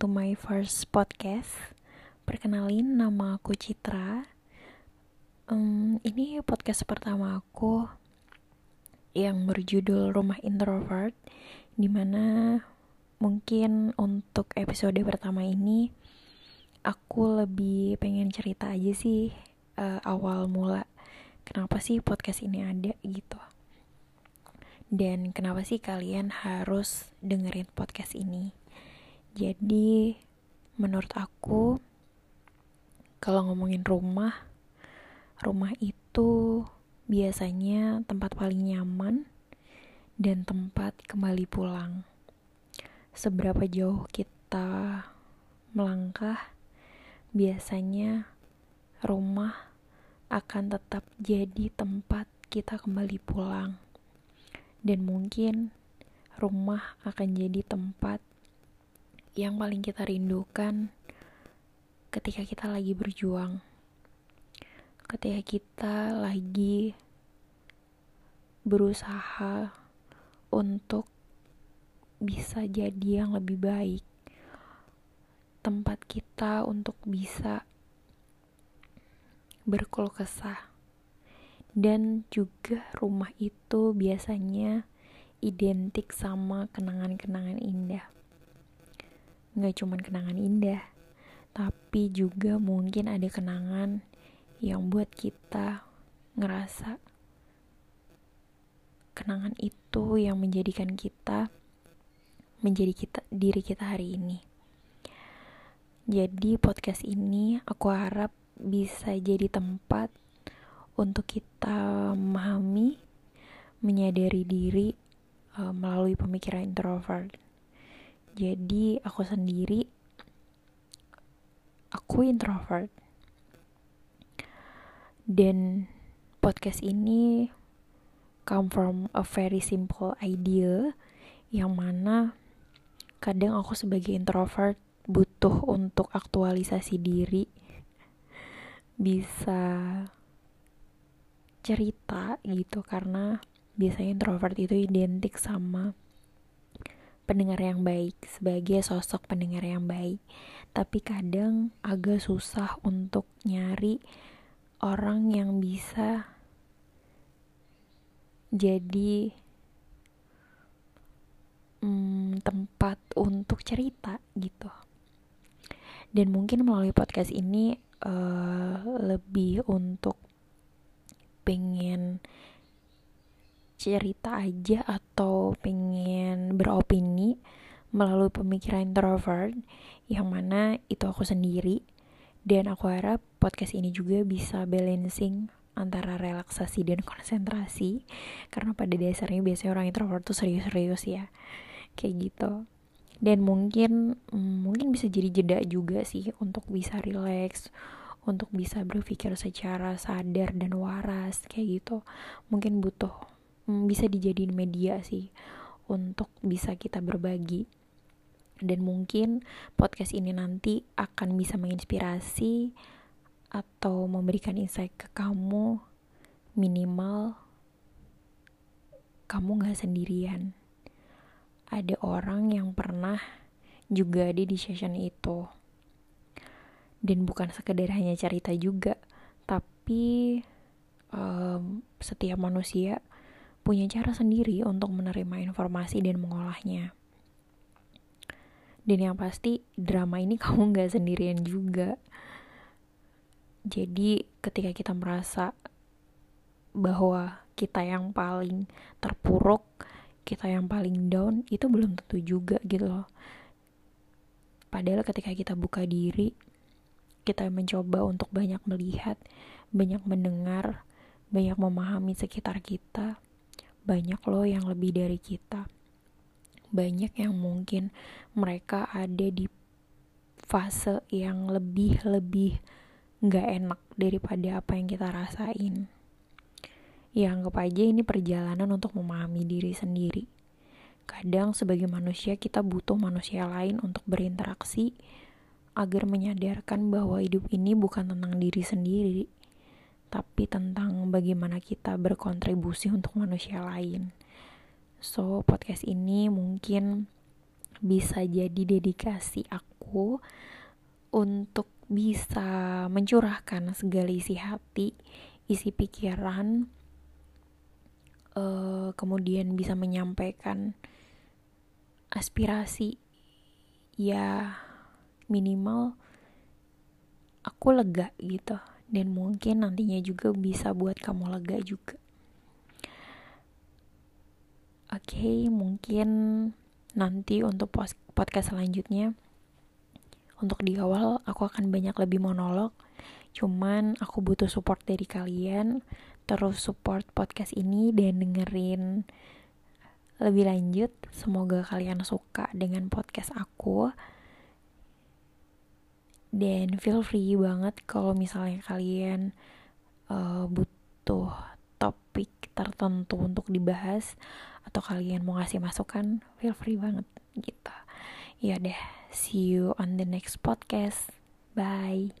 to my first podcast. Perkenalin, nama aku Citra. Um, ini podcast pertama aku yang berjudul Rumah Introvert, di mana mungkin untuk episode pertama ini aku lebih pengen cerita aja sih uh, awal mula kenapa sih podcast ini ada gitu. Dan kenapa sih kalian harus dengerin podcast ini? Jadi, menurut aku, kalau ngomongin rumah, rumah itu biasanya tempat paling nyaman dan tempat kembali pulang. Seberapa jauh kita melangkah, biasanya rumah akan tetap jadi tempat kita kembali pulang, dan mungkin rumah akan jadi tempat yang paling kita rindukan ketika kita lagi berjuang, ketika kita lagi berusaha untuk bisa jadi yang lebih baik, tempat kita untuk bisa berkeluh kesah, dan juga rumah itu biasanya identik sama kenangan-kenangan indah nggak cuma kenangan indah, tapi juga mungkin ada kenangan yang buat kita ngerasa kenangan itu yang menjadikan kita menjadi kita diri kita hari ini. Jadi podcast ini aku harap bisa jadi tempat untuk kita memahami, menyadari diri uh, melalui pemikiran introvert jadi aku sendiri aku introvert. Dan podcast ini come from a very simple idea yang mana kadang aku sebagai introvert butuh untuk aktualisasi diri bisa cerita gitu karena biasanya introvert itu identik sama pendengar yang baik, sebagai sosok pendengar yang baik. Tapi kadang agak susah untuk nyari orang yang bisa jadi hmm, tempat untuk cerita gitu. Dan mungkin melalui podcast ini uh, lebih untuk pengen cerita aja atau pengen beropini melalui pemikiran introvert yang mana itu aku sendiri. Dan aku harap podcast ini juga bisa balancing antara relaksasi dan konsentrasi. Karena pada dasarnya biasanya orang introvert tuh serius-serius ya. Kayak gitu. Dan mungkin mm, mungkin bisa jadi jeda juga sih untuk bisa relax untuk bisa berpikir secara sadar dan waras kayak gitu. Mungkin butuh hmm, bisa dijadiin media sih untuk bisa kita berbagi. Dan mungkin podcast ini nanti akan bisa menginspirasi atau memberikan insight ke kamu minimal kamu gak sendirian. Ada orang yang pernah juga ada di session itu. Dan bukan sekedar hanya cerita juga tapi um, setiap manusia punya cara sendiri untuk menerima informasi dan mengolahnya. Dan yang pasti drama ini kamu gak sendirian juga. Jadi ketika kita merasa bahwa kita yang paling terpuruk, kita yang paling down, itu belum tentu juga gitu loh. Padahal ketika kita buka diri, kita mencoba untuk banyak melihat, banyak mendengar, banyak memahami sekitar kita, banyak loh yang lebih dari kita. Banyak yang mungkin mereka ada di fase yang lebih lebih nggak enak daripada apa yang kita rasain. Ya anggap aja ini perjalanan untuk memahami diri sendiri. Kadang sebagai manusia kita butuh manusia lain untuk berinteraksi agar menyadarkan bahwa hidup ini bukan tentang diri sendiri tapi tentang bagaimana kita berkontribusi untuk manusia lain. So, podcast ini mungkin bisa jadi dedikasi aku untuk bisa mencurahkan segala isi hati, isi pikiran, uh, kemudian bisa menyampaikan aspirasi ya minimal aku lega gitu dan mungkin nantinya juga bisa buat kamu lega juga. Oke okay, mungkin nanti untuk podcast selanjutnya untuk di awal aku akan banyak lebih monolog. Cuman aku butuh support dari kalian terus support podcast ini dan dengerin lebih lanjut. Semoga kalian suka dengan podcast aku dan feel free banget kalau misalnya kalian uh, butuh topik tertentu untuk dibahas atau kalian mau ngasih masukan feel free banget gitu. Ya deh see you on the next podcast. Bye